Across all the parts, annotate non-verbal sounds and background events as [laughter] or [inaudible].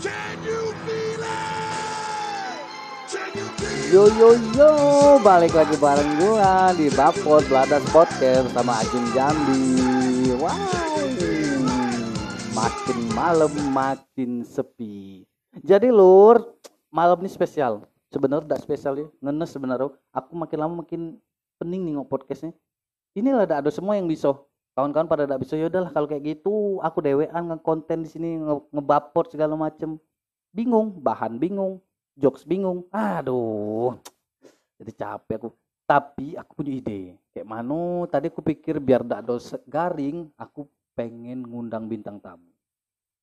Yo yo yo, balik lagi bareng gua di Bapot Bladas Podcast sama Ajun Jambi. Wow, makin malam makin sepi. Jadi lur, malam ini spesial. Sebenarnya tidak spesial ya, ngenes sebenarnya. Aku makin lama makin pening nih ngok podcastnya. Inilah ada ada semua yang bisa. Kawan-kawan pada tidak bisa ya udahlah kalau kayak gitu aku dewean ngekonten di sini nge ngebapot segala macem. Bingung, bahan bingung, jokes bingung. Aduh jadi capek aku. Tapi aku punya ide. Kayak mana tadi aku pikir biar tidak ada garing aku pengen ngundang bintang tamu.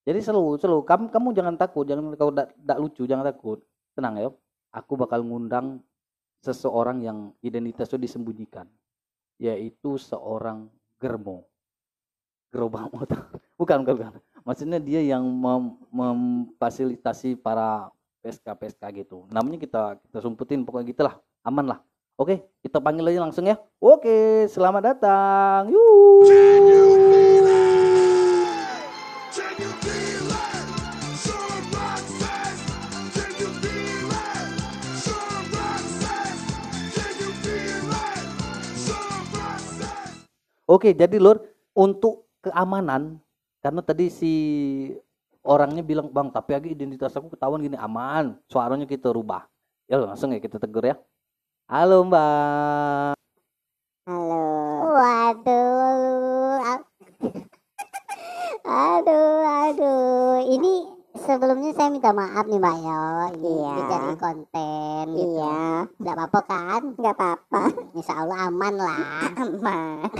Jadi selalu selalu kamu kamu jangan takut jangan kau tidak lucu jangan takut. Tenang ya aku bakal ngundang seseorang yang identitasnya disembunyikan yaitu seorang germo. Gerobak [laughs] motor. Bukan bukan, bukan. maksudnya dia yang mem memfasilitasi para PSK PSK gitu. Namanya kita kita sumputin pokoknya gitulah. Aman lah. Oke kita panggil aja langsung ya. Oke selamat datang. Yuk Oke, jadi Lur, untuk keamanan karena tadi si orangnya bilang bang tapi lagi identitas aku ketahuan gini aman suaranya kita rubah. Ya langsung ya kita tegur ya. Halo mbak. Halo. Waduh. [laughs] Aduh aduh. Ini sebelumnya saya minta maaf nih mbak yo. Iya. jadi konten gitu. iya. Nggak apa-apa kan? Nggak apa-apa. Insya Allah aman lah. [laughs] Aman. [laughs]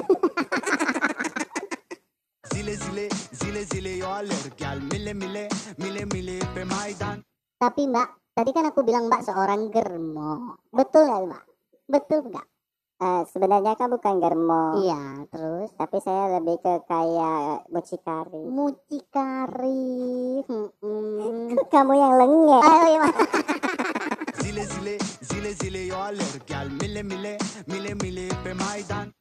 Zile zile zile zile yoler gel mile mile mile mile pe maidan. Tapi mbak tadi kan aku bilang mbak seorang germo. Betul nggak mbak? Betul nggak Uh, sebenarnya kan bukan germo. Iya, terus tapi saya lebih ke kayak mucikari. Mucikari. Hmm, hmm. [laughs] Kamu yang lengek. [laughs] Ayo, iya. zile zile zile zile yoler gel mile mile mile mile pe maidan.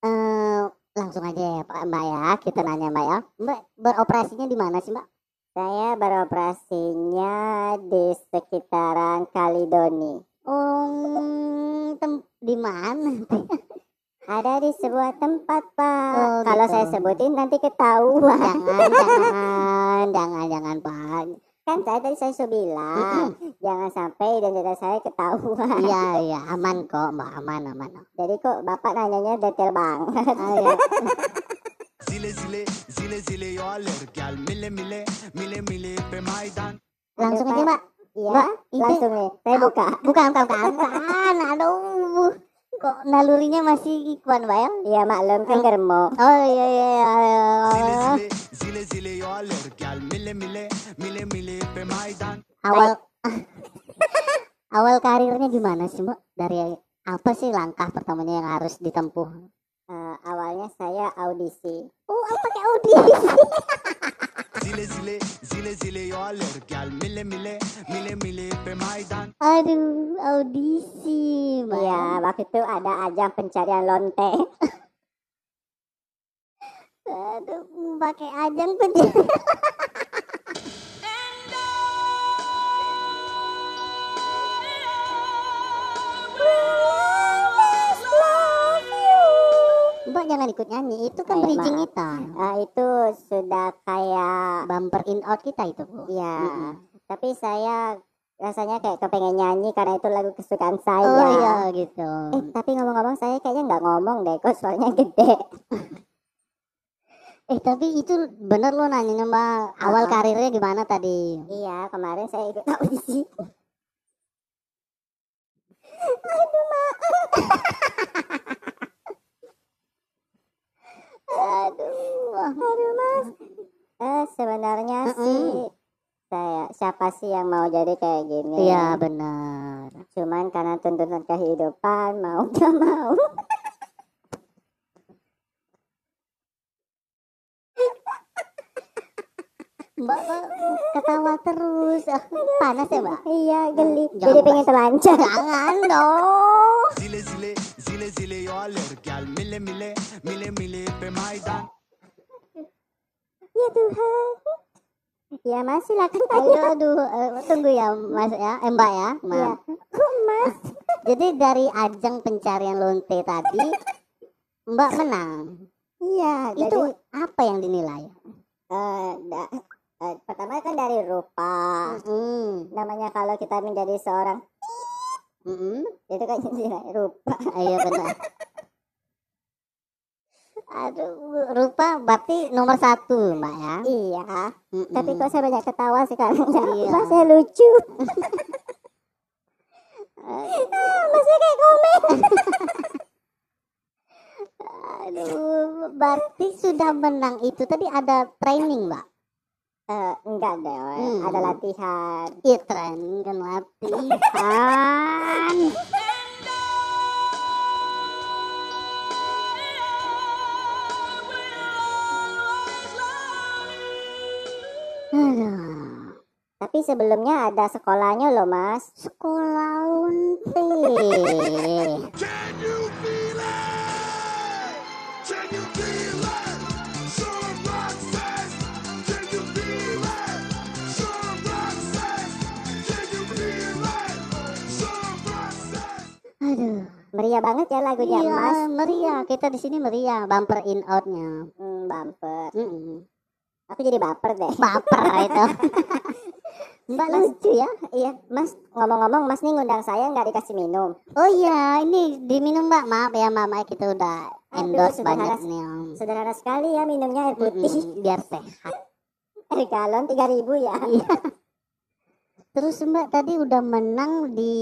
Uh, langsung aja ya Pak Mbak ya kita nanya Mbak ya Mbak beroperasinya di mana sih Mbak saya beroperasinya di sekitaran Kalidoni um, di mana ada di sebuah tempat Pak. Oh, kalau gitu. saya sebutin nanti ketahuan. Jangan jangan jangan jangan Pak. Kan saya tadi saya sudah bilang jangan sampai identitas saya ketahuan. Iya iya aman kok mbak aman aman. Jadi kok bapak nanyanya detail banget. Oh, iya. zile zile zile zile gel mile mile mile mile pe maidan. Langsung aja mbak iya mbak, langsung nih. Saya buka. [laughs] bukan bukan bukan, bukan. aduh. Kok nalurinya masih ikuan mbak ya? Iya maklum kan germo oh iya iya, iya. awal [laughs] awal karirnya gimana sih mbak? Dari apa sih langkah pertamanya yang harus ditempuh? Uh, awalnya saya audisi. Oh apa pakai audisi [laughs] zile zile zile zile yoler gel mile mile mile mile pe maidan. Aduh audisi. Ya waktu itu ada ajang pencarian lonte. [laughs] Aduh pakai ajang pencarian [laughs] Jangan ikut nyanyi, itu kan Baik, bridging kita. Uh, itu sudah kayak bumper in out kita itu, Bu. Iya. Mm -hmm. Tapi saya rasanya kayak kepengen nyanyi karena itu lagu kesukaan saya. Oh iya gitu. Eh tapi ngomong-ngomong saya kayaknya nggak ngomong deh, kok suaranya gede. [laughs] eh tapi itu bener lo nanya mbak awal karirnya gimana tadi? Iya kemarin saya ikut audisi. [laughs] Aduh maaf. [laughs] aduh aduh mas. Eh sebenarnya mm -mm. sih saya siapa sih yang mau jadi kayak gini? Iya benar. Cuman karena tuntutan kehidupan mau [laughs] gak mau Mbak, ketawa terus panas ya mbak iya geli jadi pengen telanjang jangan dong zile zile zile zile yo alergal mile mile mile mile pe maidan ya Tuhan Ya masih lah kan Ayo, aduh, eh, tunggu ya Mas ya, eh, Mbak ya. Maaf. Mas. Jadi dari ajang pencarian lonte tadi Mbak menang. Iya, Itu jadi apa yang dinilai? eh, da- eh, pertama kan dari rupa. Hmm. Namanya kalau kita menjadi seorang Mm-mm. itu kan [laughs] rupa. Iya benar. Aduh, rupa berarti nomor satu, Mbak ya. Iya, Mm-mm. tapi kok saya banyak ketawa sekarang ya. Iya. [laughs] Saya lucu. [laughs] Masih kayak komen. Aduh, berarti sudah menang itu tadi ada training, Mbak. Eh, enggak deh, Hmm. ada latihan. Iya, training kan latihan. Aduh, Tapi sebelumnya ada sekolahnya loh, Mas. sekolah unti. [laughs] Can you feel it? Can you feel it? Meriah banget ya lagunya, iya, Mas. meriah. Kita di sini meriah, bumper in outnya. Hmm, bumper. Mm-mm. Aku jadi baper deh. [laughs] Baper itu. [laughs] Mbak lucu ya. Iya, Mas. Ngomong-ngomong, Mas nih ngundang saya nggak dikasih minum. Oh iya, ini diminum Mbak. Maaf ya Mama kita udah Aduh, endorse sederhana- banyak nih. Sederhana sekali ya minumnya air putih. Mm-mm, biar sehat. [laughs] Air galon 3000 ya. Iya. Terus Mbak tadi udah menang di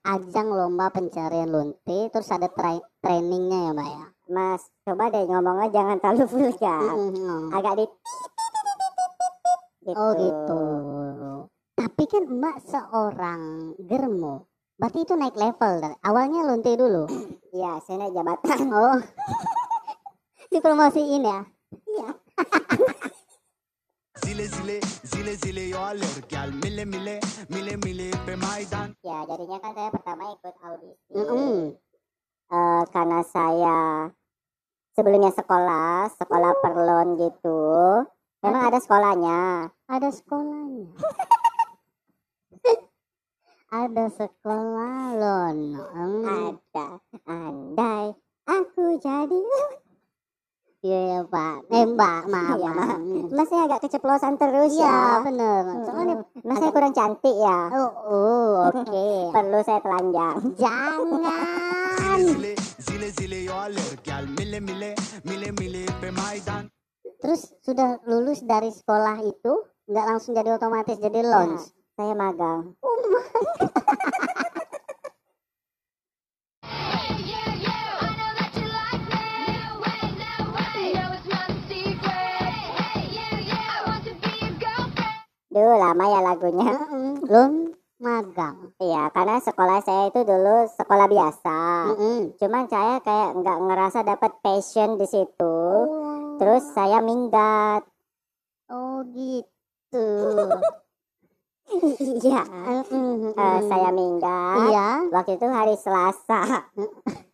ajang lomba pencarian lonte, terus ada tra- trainingnya ya Mbak ya. Mas, coba deh ngomongnya jangan terlalu vulgar. Mm-mm. Agak di gitu. Oh gitu. Tapi kan Mbak seorang germo. Berarti itu naik level. Awalnya lonte dulu. [clears throat] Iya, saya naik jabatan. Oh. [laughs] Dipromosiin ya. [laughs] Zile zile, zile zile yo alır gel mile mile, mile mile pe maydan. Ya, jadinya kan saya pertama ikut audisi. Mm-mm. Eh, karena saya sebelumnya sekolah, sekolah perlon gitu. Memang ada sekolahnya. Ada sekolahnya. [laughs] ada sekolah lon. Hmm. Ada. Andai aku jadi [laughs] Iya ya Pak. Eh Mbak, maaf. Iya, maaf. Mas saya agak keceplosan terus Iya ya. bener. Soalnya Mas saya kurang cantik ya. oh, oh oke. [laughs] Perlu saya telanjang. Jangan. Terus sudah lulus dari sekolah itu nggak langsung jadi otomatis jadi launch. Saya magang. Yeah, [laughs] lama ya lagunya. Lon magang. Iya, karena sekolah saya itu dulu sekolah biasa. Mm-mm. Cuman saya kayak nggak ngerasa dapat passion di situ. Oh. Terus saya minggat. Oh gitu. [laughs] Iya. Eh, saya minggat. Iya. Waktu itu hari Selasa. [laughs]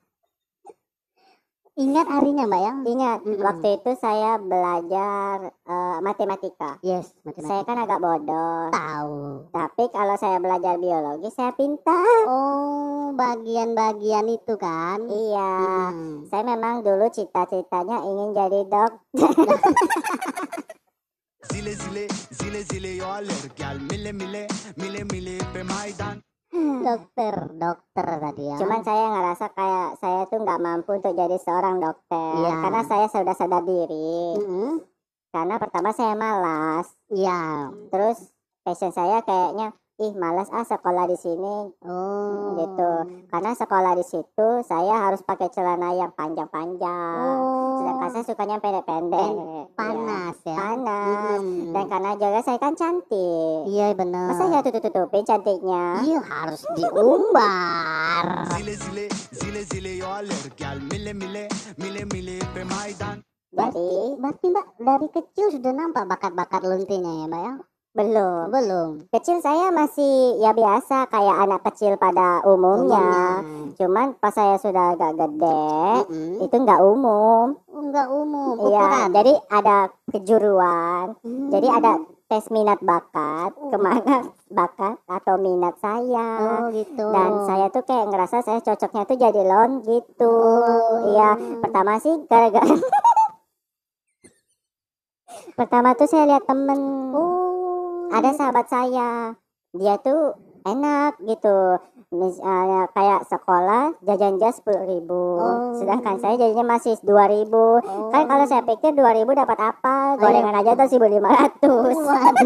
Ingat harinya Mbak ya? Ingat, Mm-mm. waktu itu saya belajar eh, matematika. Yes, Saya matematika. kan agak bodoh. tahu. Tapi kalau saya belajar biologi, saya pintar. Oh, bagian-bagian itu kan? Iya. Mm. Saya memang dulu cita-citanya ingin jadi dokter. [laughs] Zile zile, zile zile yo alır gel mile mile, mile mile pe maydan. Dokter, dokter tadi ya. Cuman saya ngerasa kayak saya tuh nggak mampu untuk jadi seorang dokter. Iya. Karena saya sudah sadar diri. Mm-mm. Karena pertama saya malas. Iya. Terus passion saya kayaknya, ih malas ah sekolah di sini. Oh. Gitu. Karena sekolah di situ saya harus pakai celana yang panjang-panjang. Oh. Sedangkan saya sukanya pendek-pendek. panas Ya, ya. Panas. Mm-mm. Dan karena juga saya kan cantik. Iya benar. Masa ya tutup-tutupin cantiknya? Iya harus diumbar. Zile zile, zile zile yo alır gel mile mile, mile mile pe maydan. Jadi Berarti Mbak dari kecil sudah nampak bakat-bakat luntinya ya Mbak ya? Belum. Belum. Kecil saya masih ya biasa kayak anak kecil pada umumnya. Cuman pas saya sudah agak gede, Mm-mm. itu nggak umum. Enggak umum. Iya, jadi ada kejuruan. Hmm. Jadi ada tes minat bakat ke mana bakat atau minat saya Oh gitu. dan saya tuh kayak ngerasa saya cocoknya tuh jadi lon gitu Oh. iya pertama sih gara-gara [laughs] pertama tuh saya lihat temen Oh. Ada sahabat saya. Dia tuh enak gitu. Misalnya kayak sekolah jajan jas sepuluh ribu. Oh. sedangkan saya jajannya masih dua ribu. Kan kalau saya pikir dua ribu dapat apa? Gorengan aja tuh seribu lima ratus.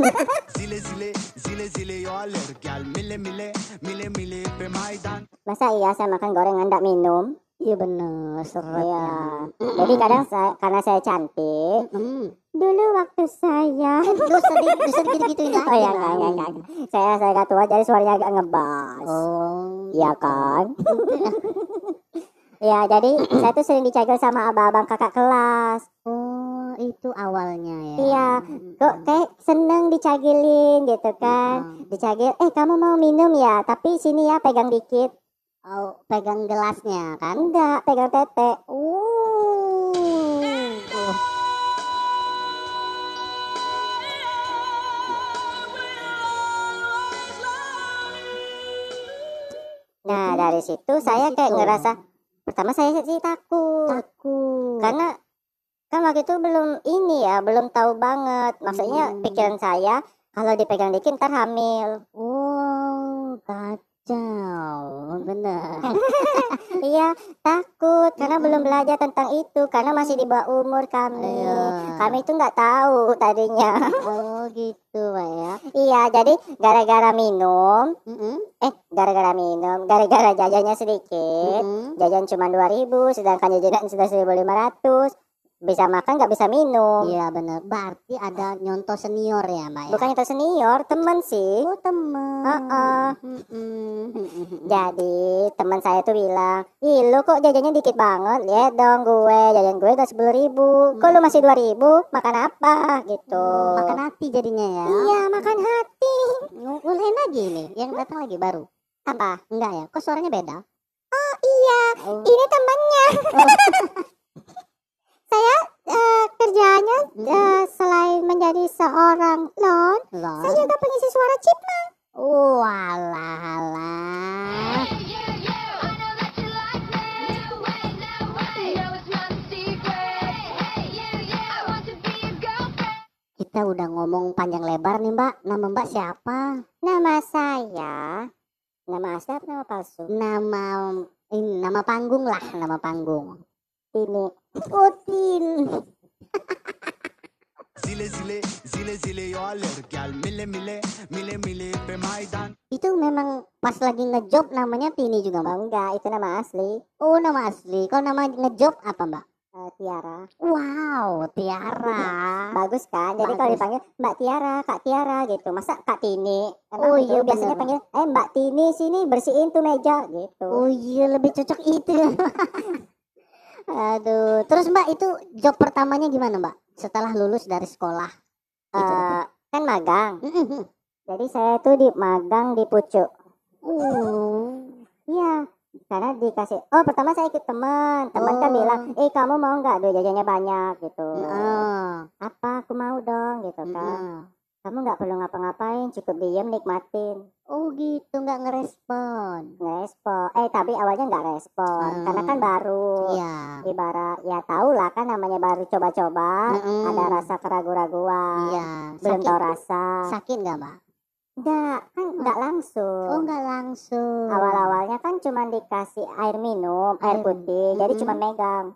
[laughs] Zile zile zile zile yo alır gel mile mile mile mile pe maydan masa iya saya makan gorengan ndak minum Iya bener seret ya. jadi kadang saya karena saya cantik Hmm. dulu waktu saya Lu sedikit bisa dikit gituin lagi. [laughs] oh ya enggak enggak enggak saya saya gak tua jadi suaranya agak ngebas Oh. Iya kan? [laughs] ya, jadi saya tuh sering dicagel sama abang-abang kakak kelas. Oh, itu awalnya ya. Iya, kok kayak seneng dicagelin gitu kan. Dicagil, eh kamu mau minum ya, tapi sini ya pegang dikit. Oh, pegang gelasnya kan? Enggak, pegang tete. Uh. Nah, dari situ saya kayak ngerasa pertama saya sih takut. Takut. Karena kan waktu itu belum ini ya, belum tahu banget. Maksudnya Hmm. pikiran saya kalau dipegang dikit ntar hamil. Oh, kacau. Bener. [laughs] Iya, takut karena belum belajar tentang itu karena masih di bawah umur kami. Iya. Kami itu nggak tahu tadinya. Oh, gitu, Pak ya. iya, jadi gara-gara minum, eh gara-gara minum, gara-gara jajannya sedikit, jajan cuma 2000 sedangkan jajanan sudah 1500. Bisa makan nggak bisa minum. Iya, bener. Berarti ada nyontoh senior ya, Mbak ya? Bukan itu senior, temen sih. Oh, temen. Heeh. Mm-mm. Jadi teman saya tuh bilang, ih lu kok jajannya dikit banget, lihat dong gue, jajan gue udah sepuluh ribu, kok lu masih dua ribu, makan apa gitu. Makan hati jadinya ya. Iya makan hati. Ngulain lagi nih, yang datang lagi baru. Apa? Enggak ya? Kok suaranya beda? Oh iya, Oh. ini temannya. [laughs] saya eh, kerjanya eh, selain menjadi seorang lon, Lon. saya juga pengisi suara chipmunk. Alah, alah. Hey, you, you, I know that you like me. No way, no way. No, it's not a secret. Hey, you, you, I want to be your girlfriend. Kita udah ngomong panjang lebar nih, Mbak. Nama Mbak siapa? Nama saya, nama asli nama palsu? Nama ini nama panggung lah, nama panggung. Ini. Putin. Zile zile zile zile yo alır gel mile mile mile mile pe Itu memang pas lagi ngejob namanya Tini juga, Mbak. Enggak, itu nama asli. Oh, nama asli. Kalau nama ngejob apa, Mbak? Eh, Tiara. Wow, Tiara. [laughs] Bagus kan? Jadi kalau dipanggil Mbak Tiara, Kak Tiara gitu. Masa Kak Tini? Kan Oh, iya, biasanya bener. panggil, "Eh Mbak Tini sini bersihin tuh meja" gitu. Oh iya, lebih cocok itu. [laughs] Aduh, terus Mbak itu job pertamanya gimana, Mbak? Setelah lulus dari sekolah. Eh, kan magang. Jadi saya tuh di magang di Pucuk. Uh. Iya. Karena dikasih, oh pertama saya ikut teman, teman kan Oh. bilang, eh kamu mau nggak duit jajannya banyak gitu. Ah. Apa aku mau dong gitu kan. Mm-mm. Kamu nggak perlu ngapa-ngapain, cukup diem nikmatin. Oh gitu, nggak ngerespon. Ngerespon. Eh tapi awalnya nggak respon, Hmm. karena kan baru. Iya. Ibarat ya tahu lah kan namanya baru coba-coba, Mm-mm. ada rasa keraguan-raguan, Iya. belum Sakit, tahu rasa. sakit nggak, Mbak? Enggak, kan nggak langsung. Oh, nggak langsung. Awal-awalnya kan cuma dikasih air minum, air Air- putih, jadi Mm-mm. cuma megang.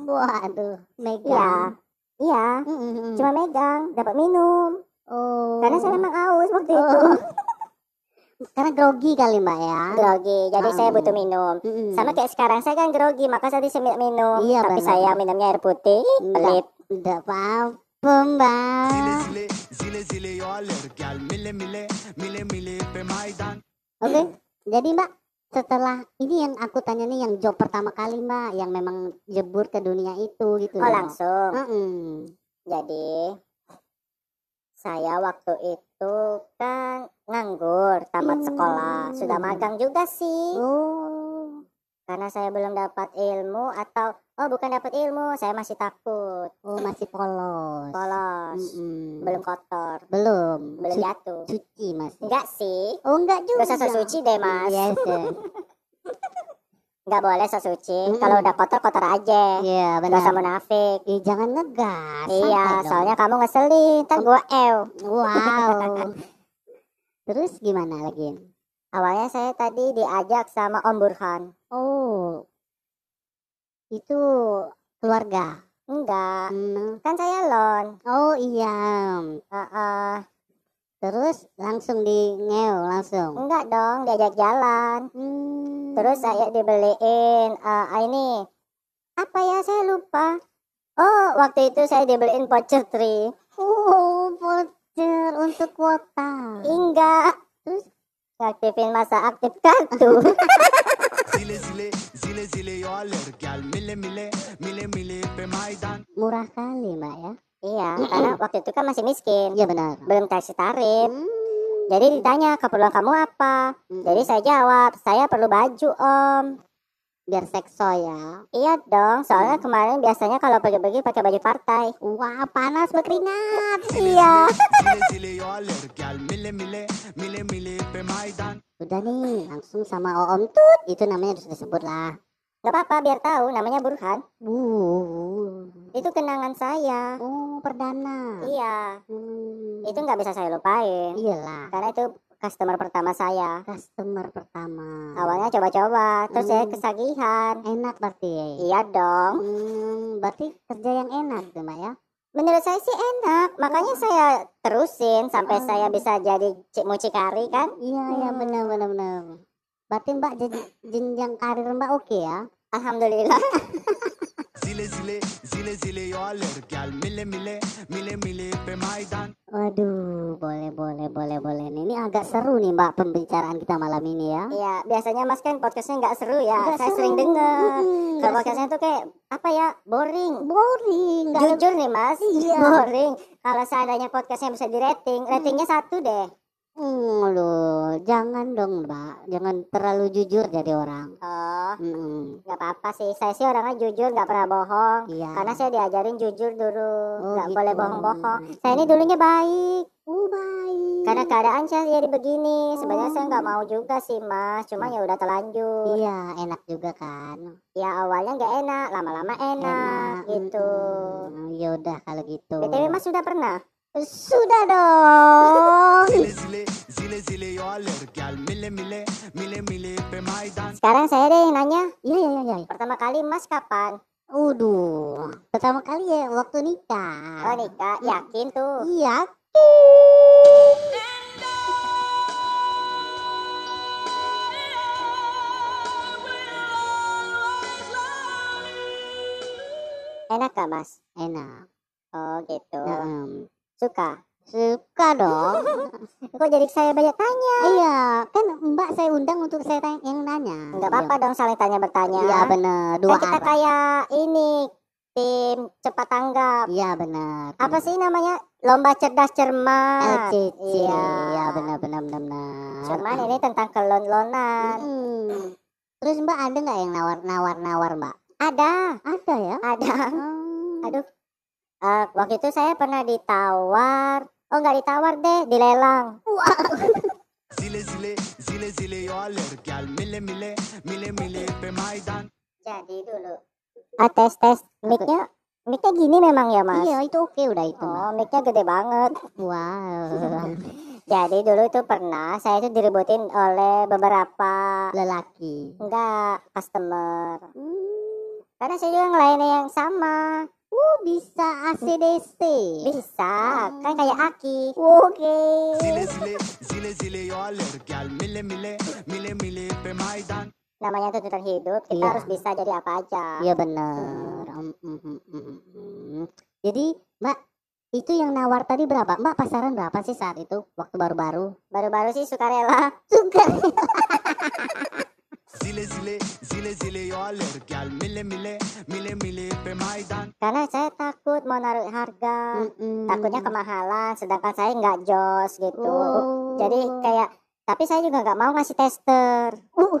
Waduh, Iya, megang. iya, Mm-mm. cuma megang, dapat minum. Oh. Karena saya memang haus waktu itu. Oh. [laughs] Karena grogi kali, Mbak ya. Grogi, jadi Ah. saya butuh minum. Mm-mm. Sama kayak sekarang saya kan grogi, maka saya bisa minum. Iya, Tapi benar. saya minumnya air putih, Enggak. pelit. Nggak apa-apa, Mbak. Oke, jadi Mbak, setelah ini yang aku tanya nih yang job pertama kali Mbak, yang memang jebur ke dunia itu gitu. Oh loh. langsung. Mm-mm. Jadi saya waktu itu kan nganggur tamat Hmm. sekolah, sudah magang juga sih. Oh, karena saya belum dapat ilmu atau oh bukan dapat ilmu saya masih takut Oh, masih polos. polos Mm-mm. belum kotor Belum. belum Su- jatuh Suci masih. enggak sih Oh, enggak juga. Gak usah suci deh mas Yes. [laughs] yes. Nggak boleh sok suci Mm-mm. Kalau udah kotor kotor aja Iya, Gak usah benar. munafik Eh, jangan ngegas. Iya dong. soalnya kamu ngeselin Ntar gue ew Wow. [laughs] Terus gimana lagi? Awalnya saya tadi diajak sama Om Burhan Oh, itu keluarga. Enggak Hmm. Kan saya lon Oh iya. Heeh. Terus langsung di ngeo langsung. Enggak dong diajak jalan. Hmm. Terus saya dibeliin eh, ini. Apa ya saya lupa. Oh waktu itu saya dibeliin voucher tree Oh, voucher untuk kuota. Enggak. Terus? Aktifin masa aktif kartu. [laughs] Zile zile zile zile yo alır gel mile mile mile mile pe maydan Murah kali, Mbak ya. Iya karena waktu itu kan masih miskin Iya benar. Belum kasih tarif Hmm. Jadi ditanya keperluan kamu apa Hmm. Jadi saya jawab Saya perlu baju om biar sekso ya. Iya dong Soalnya kemarin biasanya kalau pergi-pergi pakai baju partai Wah, panas berkeringat. [laughs] Iya [laughs] Udah nih, langsung sama Om Tut. Itu namanya harus disebut lah. Gak apa-apa biar tahu namanya Burhan Uh. Itu kenangan saya Oh, perdana. Iya Hmm. Itu nggak bisa saya lupain iyalah Karena itu customer pertama saya customer pertama. Awalnya coba-coba Terus saya Hmm. kesagihan enak berarti. Iya dong Hmm, berarti kerja yang enak tuh, Mbak ya. Menurut saya sih enak Makanya saya terusin Sampai Oh. saya bisa jadi cik mucikari kan Iya, iya Hmm. benar benar benar. Berarti Mbak jenjang karir Mbak oke ya? Alhamdulillah [laughs] Zile zile zile zile yo gel mile mile mile mile pe Waduh, boleh boleh boleh boleh. Nih, Ini agak seru nih Mbak pembicaraan kita malam ini ya. Iya biasanya mas kan podcastnya nggak seru ya Nggak Saya seru. sering denger Mm-mm, Kalau podcastnya tuh kayak Apa ya boring boring, ada- Jujur nih mas Iya. Boring Kalau seandainya podcastnya bisa di rating Ratingnya satu deh Hmm, loh, jangan dong Mbak, jangan terlalu jujur jadi orang. Oh Mm-mm. nggak apa-apa sih Saya sih orangnya jujur nggak pernah bohong Iya. Karena saya diajarin jujur dulu Oh, nggak gitu. boleh bohong-bohong Saya ini dulunya baik Oh baik. Karena keadaan saya jadi begini Sebenarnya saya nggak mau juga sih mas Cuma ya udah terlanjur Iya, enak juga kan. Ya awalnya nggak enak Lama-lama enak, gitu Mm-mm. Ya udah kalau gitu. BTW mas sudah pernah? Sudah dong. Sekarang saya deh yang nanya Iya iya iya. iya. Pertama kali mas kapan? Uduh, pertama kali ya waktu nikah. Oh nikah, yakin tuh Iya. Enak gak mas? Enak. Oh gitu Suka? Suka dong. [laughs] Kok jadi saya banyak tanya? iya, kan Mbak saya undang untuk saya tanya, yang nanya. Enggak apa-apa dong saling tanya bertanya Iya benar, Kan dua kita arah. kayak ini Tim cepat tanggap Iya benar. Apa sih namanya? Lomba cerdas cermat LCC. Iya Iya benar benar benar benar. Cuman ini tentang kelon-lonan Mm. Terus Mbak ada nggak yang nawar-nawar nawar Mbak? Ada, Ada ya. ada Hmm. Aduh Eh, Waktu itu saya pernah ditawar Oh nggak ditawar deh, dilelang Zile zile zile zile yo alır gel mile mile mile mile pe maydan Jadi dulu Ah tes tes Mic-nya Mic-nya gini memang ya mas? Iya itu oke udah itu. Oh mic-nya gede banget Wow. [laughs] Jadi dulu itu pernah saya itu diributin oleh beberapa Lelaki. enggak customer. Hmm. Karena saya juga ngelayanin yang sama. Uh, bisa ACDC. Bisa, kan kayak Aki. Oke. Zile zile zile zile yo gel mile mile mile mile pe maydan Namanya tuntutan hidup, kita Iya. harus bisa jadi apa aja. Iya benar. Mm, mm, mm, mm, mm. Jadi Mbak itu yang nawar tadi berapa? Mbak pasaran berapa sih saat itu waktu baru-baru? Baru-baru sih sukarela. Suka. [laughs] Zile zile zile zile yo alır gel mile mile mile mile pe maydan Karena saya takut mau naruh harga. Mm-mm. Takutnya kemahalan, sedangkan saya nggak jos gitu. Oh. Jadi kayak, tapi saya juga nggak mau ngasih tester. Uh.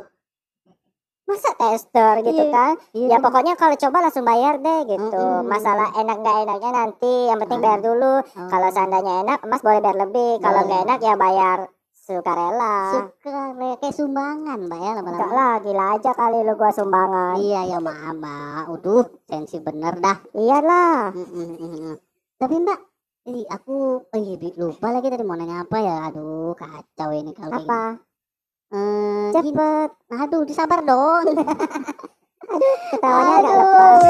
masa tester gitu Iya. kan Iya. ya pokoknya kalau coba langsung bayar deh gitu Mm-mm. masalah enak nggak enaknya nanti yang penting bayar dulu Oh. kalau seandainya enak mas boleh bayar lebih kalau nggak enak ya bayar sukarela. Suka kayak sumbangan mbak ya enggak lama-lama lah gila aja kali lu gua sumbangan. Iya ya maaf mbak. Uduh sensi bener dah. Iyalah. Mm, mm, mm, mm. tapi mbak Ih, aku Bi, lupa lagi tadi mau nanya apa ya. Aduh kacau ini kalau apa? gini. Eh, gini. cepet. Aduh disabar dong. [laughs] Ketawanya agak Aduh. lepas.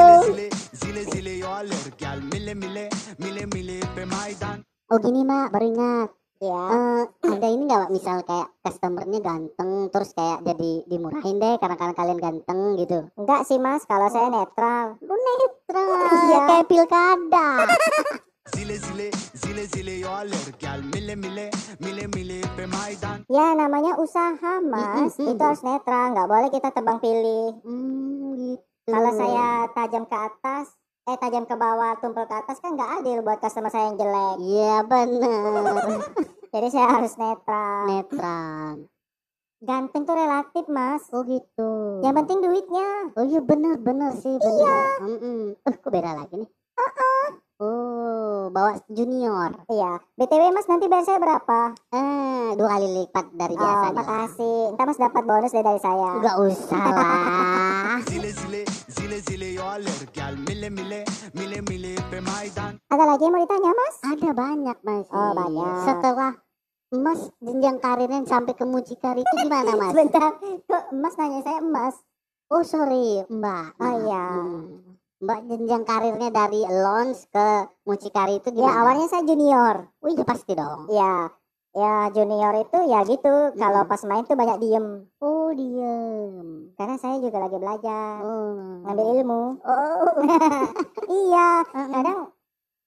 Oh gini mbak baru ingat ya Eh, ada ini nggak misal kayak customernya ganteng terus kayak jadi dimurahin deh karena karena kalian ganteng gitu. Enggak sih mas. Kalau saya netral. Lu netral. Iya. kayak pilkada. Zile zile zile zile yo alır gel mile mile mile mile pe maydan ya namanya usaha mas. Itu harus netral. Nggak boleh kita tebang pilih. Hmm, gitu. Kalau saya tajam ke atas, eh tajam ke bawah, tumpul ke atas kan nggak adil buat customer saya yang jelek. iya bener [laughs] Jadi saya harus netral. netral Ganteng tuh relatif mas. oh gitu Yang penting duitnya. oh iya bener bener sih bener iya. eh kok beda lagi nih oh bawa junior Iya. BTW mas nanti bayar saya berapa? eh dua kali lipat dari Oh, biasanya makasih. Ntar mas dapat bonus deh dari saya. Enggak usah lah [laughs] Zile zile zile zile yo alır gel mile mile mile mile pe maydan Ada lagi yang mau ditanya mas? Ada banyak masih. Oh, banyak. Setelah Mas jenjang karirnya sampai ke mucikari itu gimana Mas? [laughs] Sebentar. Kok mas nanya saya emas? Oh sorry Mbak. Oh, iya. Hmm. Mbak jenjang karirnya dari launch ke mucikari itu Ya gimana? awalnya saya junior. Oh iya pasti dong. Ya. Ya junior itu ya gitu. Kalau pas main tuh banyak diem. Oh diem. Karena saya juga lagi belajar. Oh. ngambil ilmu. Oh. [laughs] iya, kadang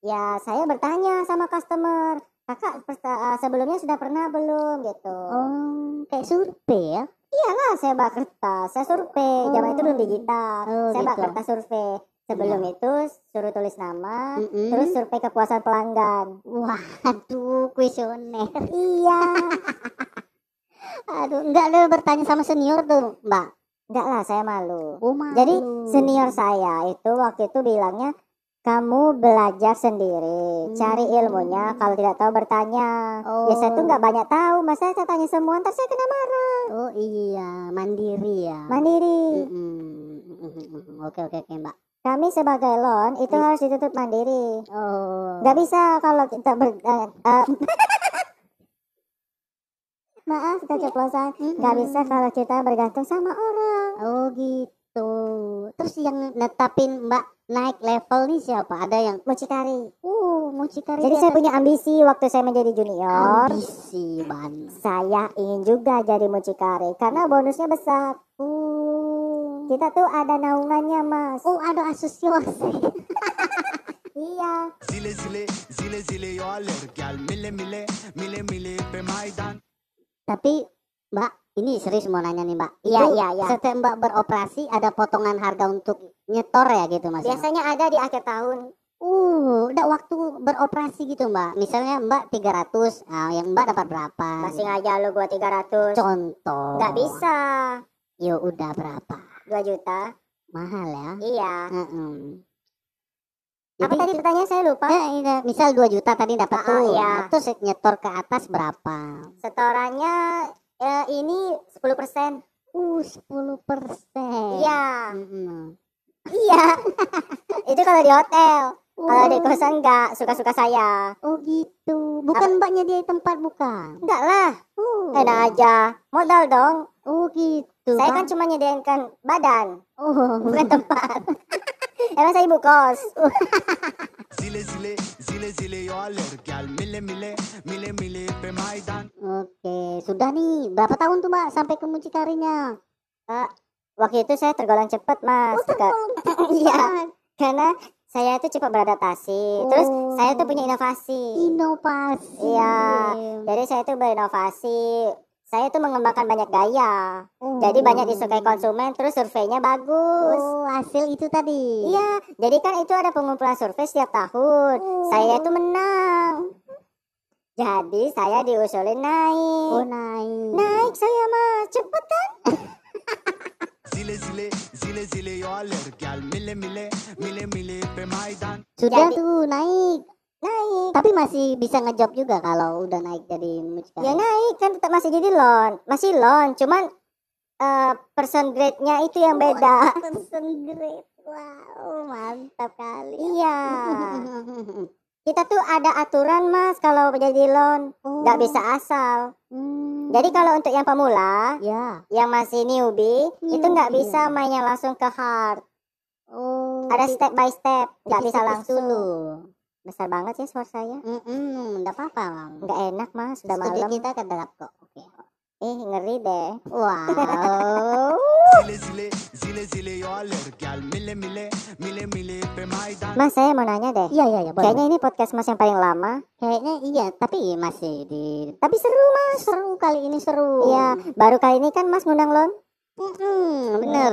ya saya bertanya sama customer, kakak eh, sebelumnya sudah pernah belum gitu. Oh kayak survei ya? Iyalah, saya bak kertas, saya survei. Zaman itu belum digital. Oh, saya bak gitu. kertas survei. Sebelum itu suruh tulis nama, Mm-mm. terus survei kepuasan pelanggan. Waduh kuesioner. Iya, [laughs] Aduh enggak ada bertanya sama senior tuh Mbak. enggak lah saya malu. Oh malu. Jadi senior saya itu waktu itu bilangnya kamu belajar sendiri, cari ilmunya. Kalau tidak tahu bertanya. Oh. Ya saya tuh nggak banyak tahu, masa saya tanya semua, ntar saya kena marah. Oh iya mandiri ya. Mandiri. Oke oke oke Mbak. Kami sebagai loan itu harus ditutup mandiri. Oh. Nggak bisa kalau kita ber, eh, eh, [laughs] maaf keceplosan. Nggak bisa kalau kita bergantung sama orang. Oh gitu. Terus yang netapin Mbak naik level nih siapa? Ada yang Mucikari. uh mucikari. Jadi saya punya ambisi waktu saya menjadi junior. ambisi ban. Saya ingin juga jadi mucikari karena bonusnya besar. Oh. Kita tuh ada naungannya, Mas. Oh ada asosiasi. [laughs] Iya. Zile zile zile zile yo alır gel mile mile mile mile pe maydan Tapi Mbak ini serius mau nanya nih Mbak. Iya, iya, iya. Setiap Mbak beroperasi ada potongan harga untuk nyetor ya gitu Mas? ya? Biasanya ada di akhir tahun. Uh, udah waktu beroperasi gitu Mbak. Misalnya Mbak 300, nah yang Mbak dapat berapa? Masih aja lu gua 300. Contoh. Nggak bisa. Ya udah berapa? 2 juta. Mahal ya. Iya. Heeh. Apa Jadi tadi pertanyaan saya lupa? Ya, misal 2 juta tadi dapat Ah, tuh. iya. Nah, Terus nyetor ke atas berapa? Setorannya eh, ini 10%. Uh, 10 persen. Iya. Mm-mm. Iya. [laughs] Itu kalau di hotel. Kalau di Oh. kosan enggak suka-suka saya. Oh gitu. Bukan Mbak nyediain tempat bukan? Enggak lah. Oh. Enak aja. Modal dong. Oh gitu. Saya Ah. kan cuma nyediakan badan, Oh, bukan tempat. [laughs] Emang saya ibu kos. [laughs] Zile zile zile zile yo alır gel mile mile mile mile pe maydan Oke, sudah nih. Berapa tahun tuh Mbak sampai ke mucikarinya? Waktu itu saya tergolong cepat, Mas. Ke- [laughs] Iya. Karena saya itu cepat beradaptasi. Terus Oh. saya tuh punya inovasi. Inovasi. Iya. Jadi saya tuh berinovasi. Saya tuh mengembangkan banyak gaya. Oh. Jadi banyak disukai konsumen, terus surveinya bagus. Oh, hasil itu tadi. Iya, jadi kan itu ada pengumpulan survei setiap tahun. Oh. Saya itu menang. Jadi saya diusulin naik. Oh, naik. Naik saya mah, cepet kan? Zile [laughs] Zile zile, zile zile yo alır gel Mile mile, mile mile pe maydan Sudah tuh naik. Naik Tapi masih bisa ngejob juga kalau udah naik jadi mucikari. ya naik kan tetap masih jadi loan masih loan cuman eh person grade-nya itu yang beda [laughs] Person grade. Wow, mantap kali. iya [laughs] kita tuh ada aturan mas kalau jadi loan nggak bisa asal Hmm. jadi kalau untuk yang pemula ya. yang masih newbie itu nggak Newbie, bisa ya. mainnya langsung ke hard Oh. ada step by step nggak bisa langsung dulu. Besar banget ya suara saya Mm-mm, enggak apa-apa, Mam. nggak enak mas udah Studi malam kita kedap kok. Oke. eh ngeri deh Wow. [laughs] Zile zile, zile zile yo alır gel Mile mile, mile mile pe maydan mas saya mau nanya deh Iya, iya, iya. boleh. kayaknya ini podcast mas yang paling lama Kayaknya iya, tapi masih di tapi seru mas seru kali ini seru. Iya, baru kali ini kan Mas ngundang lon. Mm-mm, bener.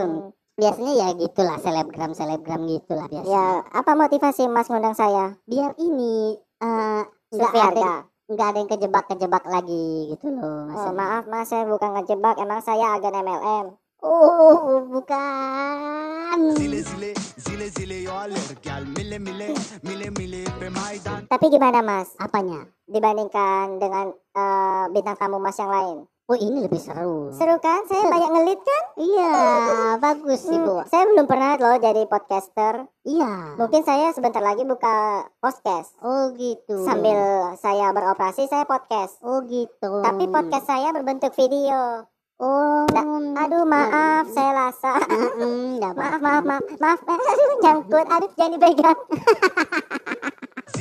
Biasanya ya gitulah selebgram selebgram gitulah biasa. Ya, apa motivasi Mas ngundang saya? Biar ini eh, nggak Survei ada harga. nggak ada yang kejebak kejebak lagi gitu loh. Oh, maksudnya. maaf Mas, saya bukan ngejebak. Emang saya agen MLM. Oh, bukan. Zile zile, zile zile yo alır gel Mile mile, mile mile pe maydan Tapi gimana Mas? Apanya? Dibandingkan dengan eh, bintang tamu Mas yang lain. Oh, ini lebih seru. Seru kan? Saya banyak ngelit kan? Iya, [laughs] bagus sih, Hmm, Bu. saya belum pernah loh jadi podcaster. Iya. Mungkin saya sebentar lagi buka podcast. Oh, gitu. Sambil saya beroperasi, saya podcast. Oh, gitu. Tapi podcast saya berbentuk video. Oh. Aduh maaf, saya lasa. Nggak [laughs] apa-apa. maaf maaf maaf maaf [laughs] aduh nyangkut aduh jangan dipegang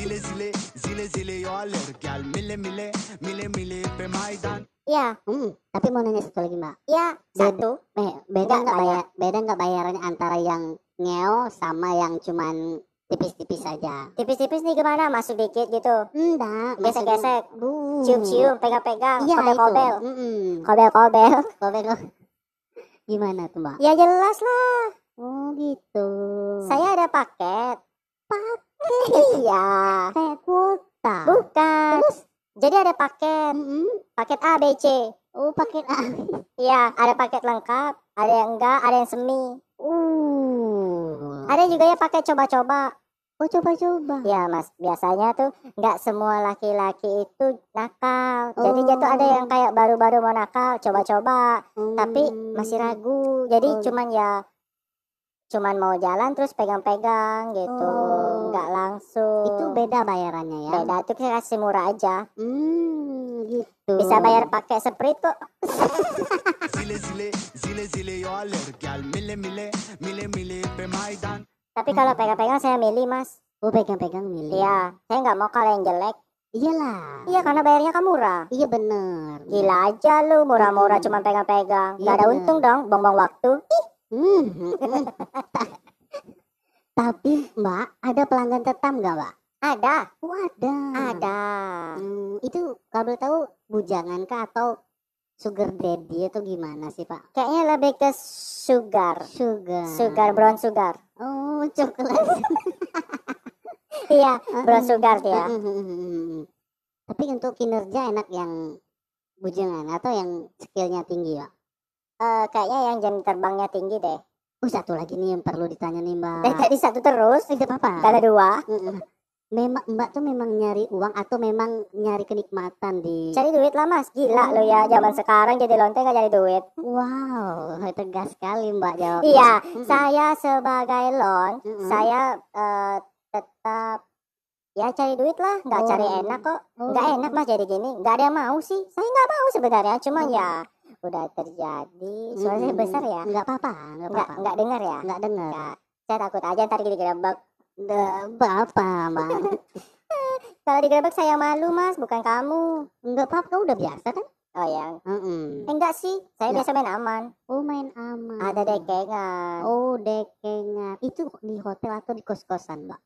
Zile zile, zile zile yo alır gel Mile mile, mile mile pe maydan ya Hmm, tapi mau nanya satu lagi, Mbak. ya satu Eh, beda Nggak bayar beda nggak bayarannya antara yang ngeo sama yang cuman tipis-tipis saja? tipis-tipis nih gimana masuk dikit gitu Enggak, gesek-gesek cium-cium pegang-pegang Iya, itu. kobel-kobel Mm-mm. kobel-kobel Kobel. Gimana tuh, Mbak? ya jelas lah Oh, gitu. saya ada paket iya kayak kuota. bukan jadi ada paket Mm-mm. paket A B C Oh, paket A. [laughs] iya ada paket lengkap ada yang enggak ada yang semi Uh. ada juga ya paket coba-coba Oh, coba-coba. Ya mas, biasanya tuh nggak semua laki-laki itu nakal. Jadi dia tuh ada yang kayak baru-baru mau nakal, coba-coba, tapi masih ragu. Jadi Oh. cuman ya, cuman mau jalan terus pegang-pegang gitu, Oh. nggak langsung. Itu beda bayarannya ya. Beda tuh kita kasih murah aja. Hmm, gitu. Bisa bayar pakai sprite kok. Tapi kalau pegang-pegang saya milih mas. Oh, pegang-pegang milih. Iya, saya nggak mau kalau yang jelek. Iyalah. Iya karena bayarnya kan murah. Iya bener. Gila aja lu, murah-murah cuman pegang-pegang. Iya, Gak ada bener. untung dong, bongbong waktu. Hmm. Tapi Mbak, ada pelanggan tetap nggak Mbak? Ada, Oh ada. ada. Hmm, itu kalau tahu bujangan kah atau sugar daddy atau gimana sih Pak? Kayaknya lebih ke sugar. Sugar. Sugar, brown sugar. Oh coklat. [laughs] Iya, brown sugar dia. Tapi untuk kinerja enak yang bujangan atau yang skillnya tinggi Pak? Eh, kayaknya yang jam terbangnya tinggi deh. Oh satu lagi nih yang perlu ditanya nih Mbak. Dari tadi satu terus, Tidak apa-apa. gak ada dua. Mm-mm. Memang Mbak tuh memang nyari uang atau memang nyari kenikmatan di Cari duit lah mas, gila lo ya. Zaman sekarang jadi lonteng gak cari duit. Wow, tegas sekali Mbak jawab. Iya, saya sebagai lon, Mm-mm. saya eh, tetap ya cari duit lah. Gak Oh. cari enak kok. Oh. Gak enak mas jadi gini. Gak ada yang mau sih. Saya gak mau sebenarnya. Cuma ya udah terjadi. Suaranya Mm-mm. besar ya. Enggak apa-apa, enggak Nggak apa-apa. nggak dengar ya. Enggak dengar. Nggak. Saya takut aja ntar digerebek. Enggak apa, Mbak. [laughs] Kalau digerebek saya malu mas, bukan kamu. Enggak apa-apa, udah biasa kan? Oh ya, Mm-mm. eh, enggak sih. Saya Nggak. biasa main aman. Oh, main aman. Ada dekengan. Oh, dekengan. Itu di hotel atau di kos-kosan, Mbak?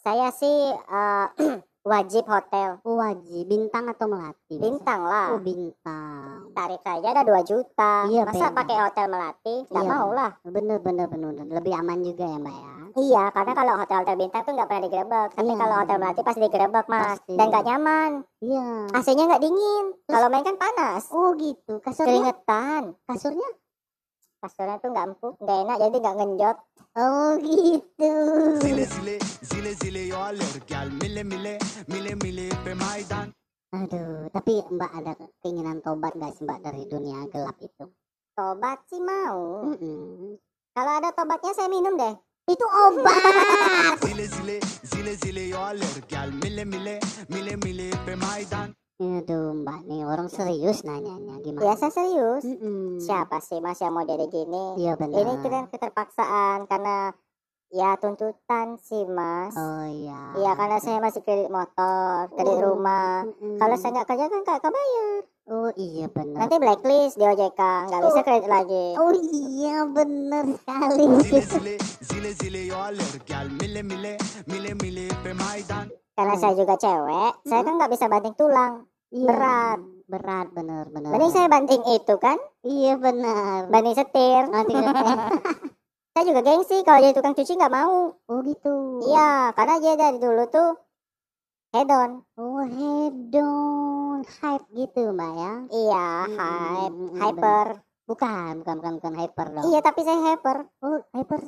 Saya sih eh, [clears throat] wajib hotel. Oh, wajib bintang atau melati? Bintang lah. Oh, bintang. Tarif saja ada 2 juta. Iya, Masa pakai hotel melati? Nggak Iya. mau lah. Bener, bener, bener. Lebih aman juga ya, Mbak ya. Iya, karena kalau hotel-hotel bintang tuh nggak pernah digerebek. Tapi Iya. kalau hotel melati pasti digerebek mas. Pasti. Dan nggak nyaman. Iya. AC-nya nggak dingin. Kalau main kan panas. Oh, gitu. Kasurnya? Keringetan. Kasurnya? Pasturnya tuh nggak empuk, nggak enak, jadi nggak ngenjot. Oh gitu. Zile zile, zile zile yo alır gel mile mile, mile mile pe maydan. Aduh, tapi Mbak ada keinginan tobat gak sih Mbak dari dunia gelap itu? Tobat sih mau. Kalau ada tobatnya saya minum deh. Itu obat. Zile zile, zile zile yo alır gel mile mile, mile mile pe maydan. Aduh Mbak nih orang serius nanyanya gimana? Biasa serius. Mm-mm. Siapa sih mas yang mau jadi gini? Iya benar. Ini kan keterpaksaan karena ya tuntutan sih mas. Oh iya. Iya karena saya masih kredit motor, kredit Oh. rumah. Mm-mm. Kalau saya nggak kerja kan nggak kebayar. Oh iya benar. Nanti blacklist di OJK, nggak bisa kredit lagi. Oh iya benar sekali. Karena saya juga cewek, saya kan nggak bisa banting tulang. Iya, Berat. Berat benar benar. Mending saya banting itu kan, Iya benar. banting setir. Nanti kita- [laughs] Saya juga gengsi kalau jadi tukang cuci nggak mau. Oh gitu. Iya, karena dia dari dulu tuh hedon. Oh hedon hype gitu mbak ya? Iya, Hmm, hype, hmm, hmm, hyper. Bukan bukan bukan bukan hyper dong. Iya, tapi saya hyper. Oh hyper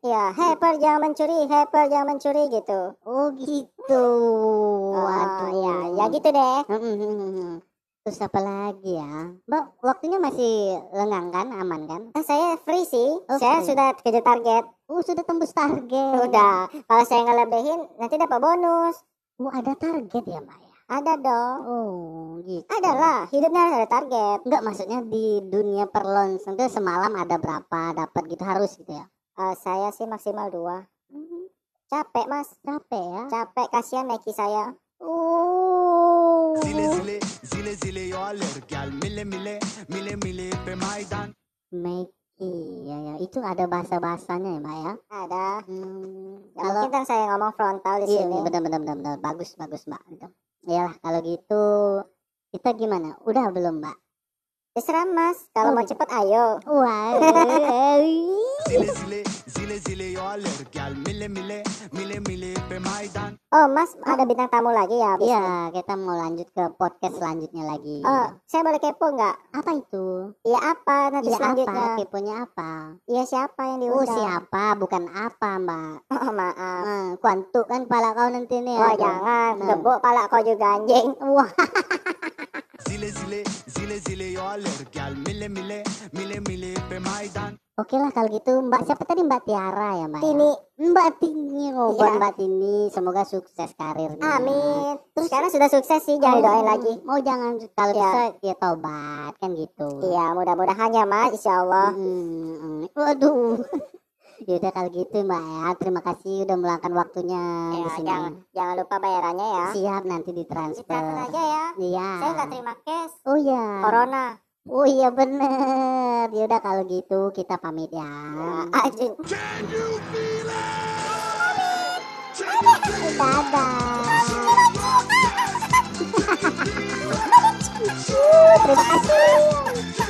Iya, hyper jangan mencuri, hyper jangan mencuri gitu. Oh gitu. Ah, Waduh. ya, ya gitu deh. Hmm, Terus apa lagi ya? Mbak waktunya masih lengang kan? Aman kan? Ah, saya free sih. Oh, saya sudah kejar target. Oh sudah tembus target. Udah. Kalau saya ngelebihin nanti dapat bonus. Oh ada target ya mbak ya? Ada dong. Oh gitu. Ada lah. Hidupnya ada target. Enggak maksudnya di dunia perlonsen itu semalam ada berapa dapat gitu harus gitu ya? Ah, saya sih maksimal dua. Capek mas. Capek ya? Capek. Kasihan Neki saya. Oh. Zile zile, zile zile yo alır gel mile mile, mile mile pe maydan. Meki, ya ya itu ada bahasa bahasanya ya mbak ya? Ada. Hmm, Ya, kalau mungkin kan saya ngomong frontal di iya sini. benar benar benar benar bagus bagus mbak. Iyalah kalau gitu kita gimana? Udah belum mbak? Terserah mas. Kalau Oh, mau cepet ayo. Wah. [laughs] Zile zile, zile zile yo alır gel mile mile, mile mile pe. Oh mas, ada bintang tamu lagi ya? Iya kita mau lanjut ke podcast selanjutnya lagi. Oh, saya boleh kepo nggak? Apa itu? Iya apa nanti Iya selanjutnya? apa? Keponya apa? Iya siapa yang Oh diundang? siapa? Bukan apa mbak? Oh, maaf. Ah, kuantuk kan kepala kau nanti nih. Oh aduh. jangan, Nah. gebuk pala kau juga anjing. Wah. [laughs] Zile zile, zile zile yo alır gel mile mile, mile mile pe maydan. Oke lah kalau gitu Mbak siapa tadi Mbak Tiara ya Mbak? ya? Tini, Mbak Tini oh, Iya. Mbak Tini semoga sukses karirnya. amin. Terus sekarang sudah sukses sih, jangan doain lagi. Oh jangan kalau Iya. bisa ya tobat kan gitu. Iya, mudah-mudahan ya mas, insya Allah. Hmm, hmm. Waduh. [laughs] Yaudah kalau gitu Mbak ya terima kasih udah meluangkan waktunya di Ya, sini. jangan, jangan lupa bayarannya ya. Siap nanti ditransfer. Ditransfer aja ya. Iya. Saya nggak terima cash. Oh iya. Corona. Oh iya bener. Yaudah kalau gitu kita pamit ya. Ya? Dadah. Terima kasih.